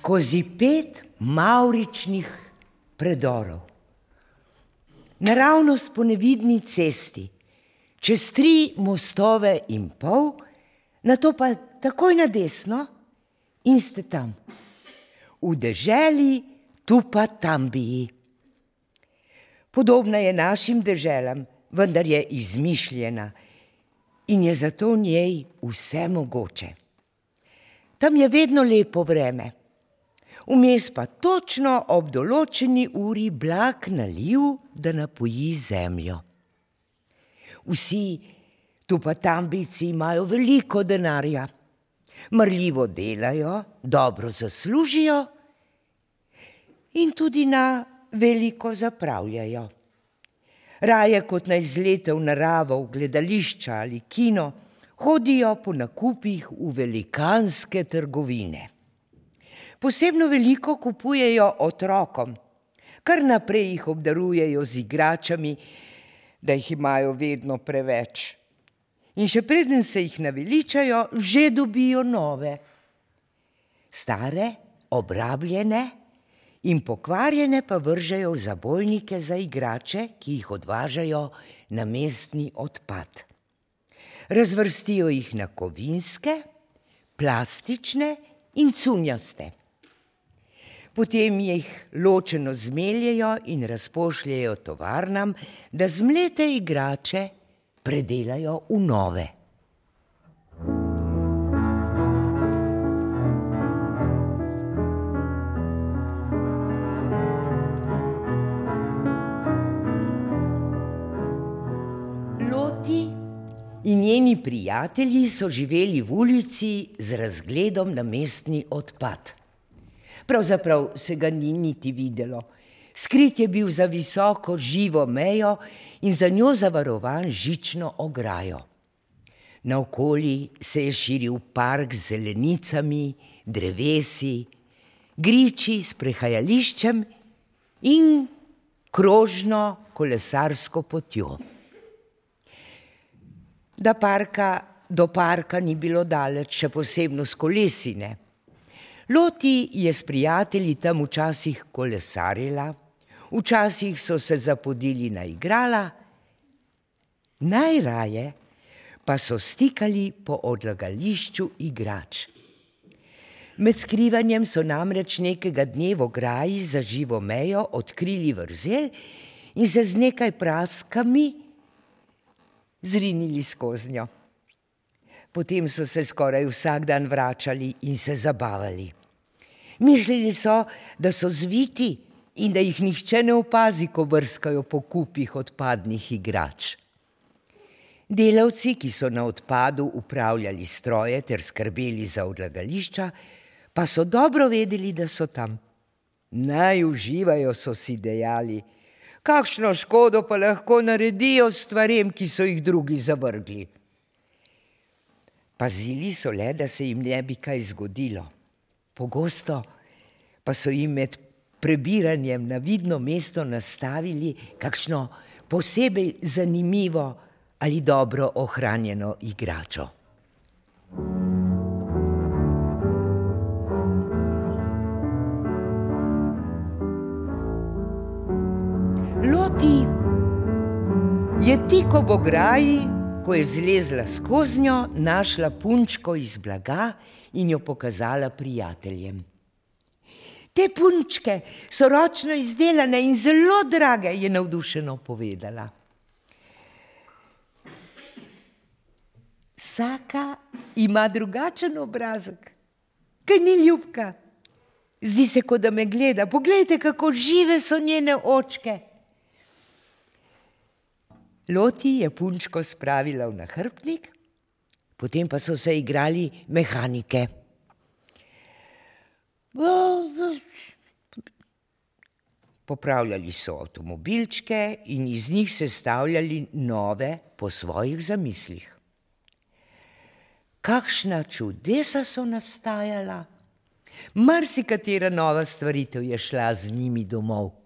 skozi pet mauričnih predorov. Naravnost po nevidni cesti, čez tri mostove in pol, na to pa takoj na desno in ste tam, v deželi tu pa tam bi. Podobna je našim deželam, vendar je izmišljena in je zato v njej vse mogoče. Tam je vedno lepo vreme, vmes pa točno ob določeni uri blag naliv, da napoji zemljo. Vsi tu pa tambici imajo veliko denarja, marljivo delajo, dobro zaslužijo in tudi na veliko zapravljajo. Raje kot naj zlete v naravo, v gledališča ali kino, hodijo po nakupih v velikanske trgovine. Posebno veliko kupujejo otrokom, kar naprej jih obdarujejo z igračami, da jih imajo vedno preveč. In še preden se jih naveličajo, že dobijo nove. Stare, obrabljene in pokvarjene pa vržejo v zabojnike za igrače, ki jih odvažajo na mestni odpad razvrstijo jih na kovinske, plastične in cunjaste. Potem jih ločeno zmeljejo in razpošljejo tovarnam, da zmlete igrače predelajo v nove. in njeni prijatelji so živeli v ulici z razgledom na mestni odpad. Pravzaprav se ga ni niti videlo. Skrit je bil za visoko živo mejo in za njo zavarovan žično ograjo. Naokoli se je širil park z zelenicami, drevesi, griči s prehajališčem in krožno kolesarsko potjo da parka do parka ni bilo daleč, še posebno s kolesine. Loti je s prijatelji tam včasih kolesarila, včasih so se zapodili na igrala, najraje pa so stikali po odlagališču igrač. Med skrivanjem so namreč nekega dne v ograji za živo mejo odkrili vrzel in se z nekaj praskami zrinili skozi njo. Potem so se skoraj vsak dan vračali in se zabavali. Mislili so, da so zviti in da jih nihče ne opazi, ko brskajo po kupih odpadnih igrač. Delavci, ki so na odpadu upravljali stroje ter skrbeli za odlagališča, pa so dobro vedeli, da so tam. Naj uživajo, so si dejali kakšno škodo pa lahko naredijo stvarem, ki so jih drugi zavrgli. Pazili so le, da se jim ne bi kaj zgodilo. Pogosto pa so jim med prebiranjem na vidno mesto nastavili kakšno posebej zanimivo ali dobro ohranjeno igračo. Loti je tik ob ograji, ko je zlezla skozi njo, našla punčko iz blaga in jo pokazala prijateljem. Te punčke so ročno izdelane in zelo drage, je navdušeno povedala. Vsaka ima drugačen obrazek, kaj ni ljubka. Zdi se, kot da me gleda. Poglejte, kako žive so njene očke. Loti je punčko spravila v nahrbnik, potem pa so se igrali mehanike. Popravljali so avtomobilčke in iz njih sestavljali nove po svojih zamislih. Kakšna čudesa so nastajala, marsikatera nova stvaritev je šla z njimi domov.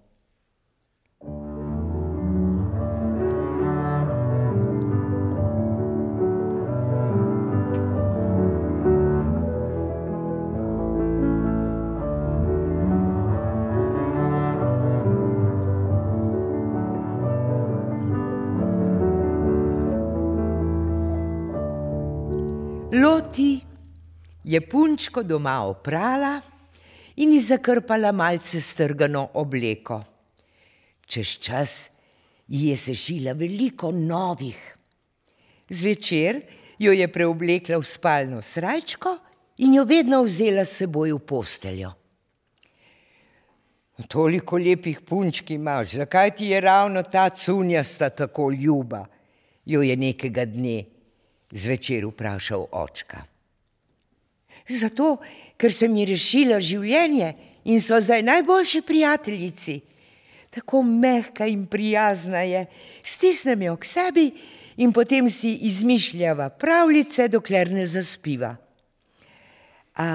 Je punčko doma oprala in ji zakrpala malce strgano obleko. Čez čas ji je sešila veliko novih. Zvečer jo je preoblekla v spalno srajčko in jo vedno vzela s seboj v posteljo. Toliko lepih punčk imaš, zakaj ti je ravno ta cunjasta tako ljuba? Jo je nekega dne zvečer vprašal očka. Zato, ker sem ji rešila življenje in so zdaj najboljši prijateljici. Tako mehka in prijazna je, stisnem jo k sebi in potem si izmišljava pravljice, dokler ne zaspiva. A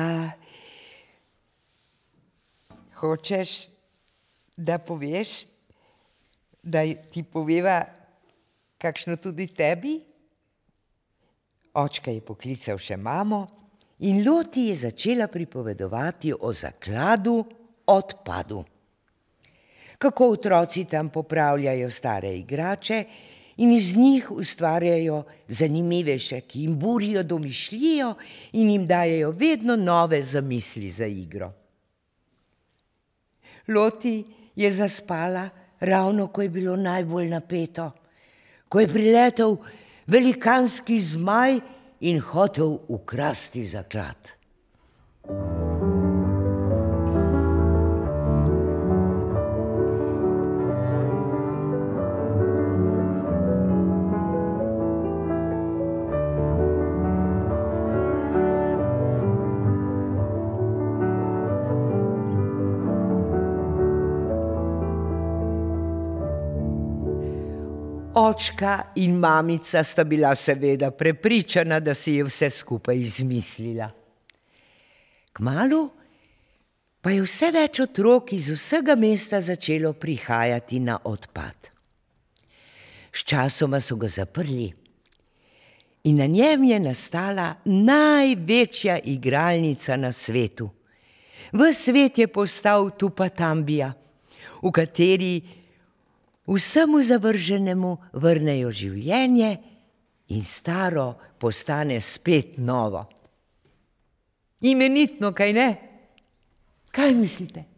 hočeš, da poveš, da ti poveva kakšno tudi tebi? Očka je poklical še mamo in Loti je začela pripovedovati o zakladu odpadu. Kako otroci tam popravljajo stare igrače in iz njih ustvarjajo zanimivejše, ki jim burijo domišljijo in jim dajejo vedno nove zamisli za igro. Loti je zaspala ravno, ko je bilo najbolj napeto, ko je priletel velikanski zmaj in hotel ukrasti zaklad. Očka in mamica sta bila seveda prepričana, da si je vse skupaj izmislila. Kmalu pa je vse več otrok iz vsega mesta začelo prihajati na odpad. Sčasoma so ga zaprli in na njem je nastala največja igralnica na svetu. V svet je postal Tupatambija, v kateri vsemu zavrženemu vrnejo življenje in staro postane spet novo. Imenitno, kaj ne? Kaj mislite?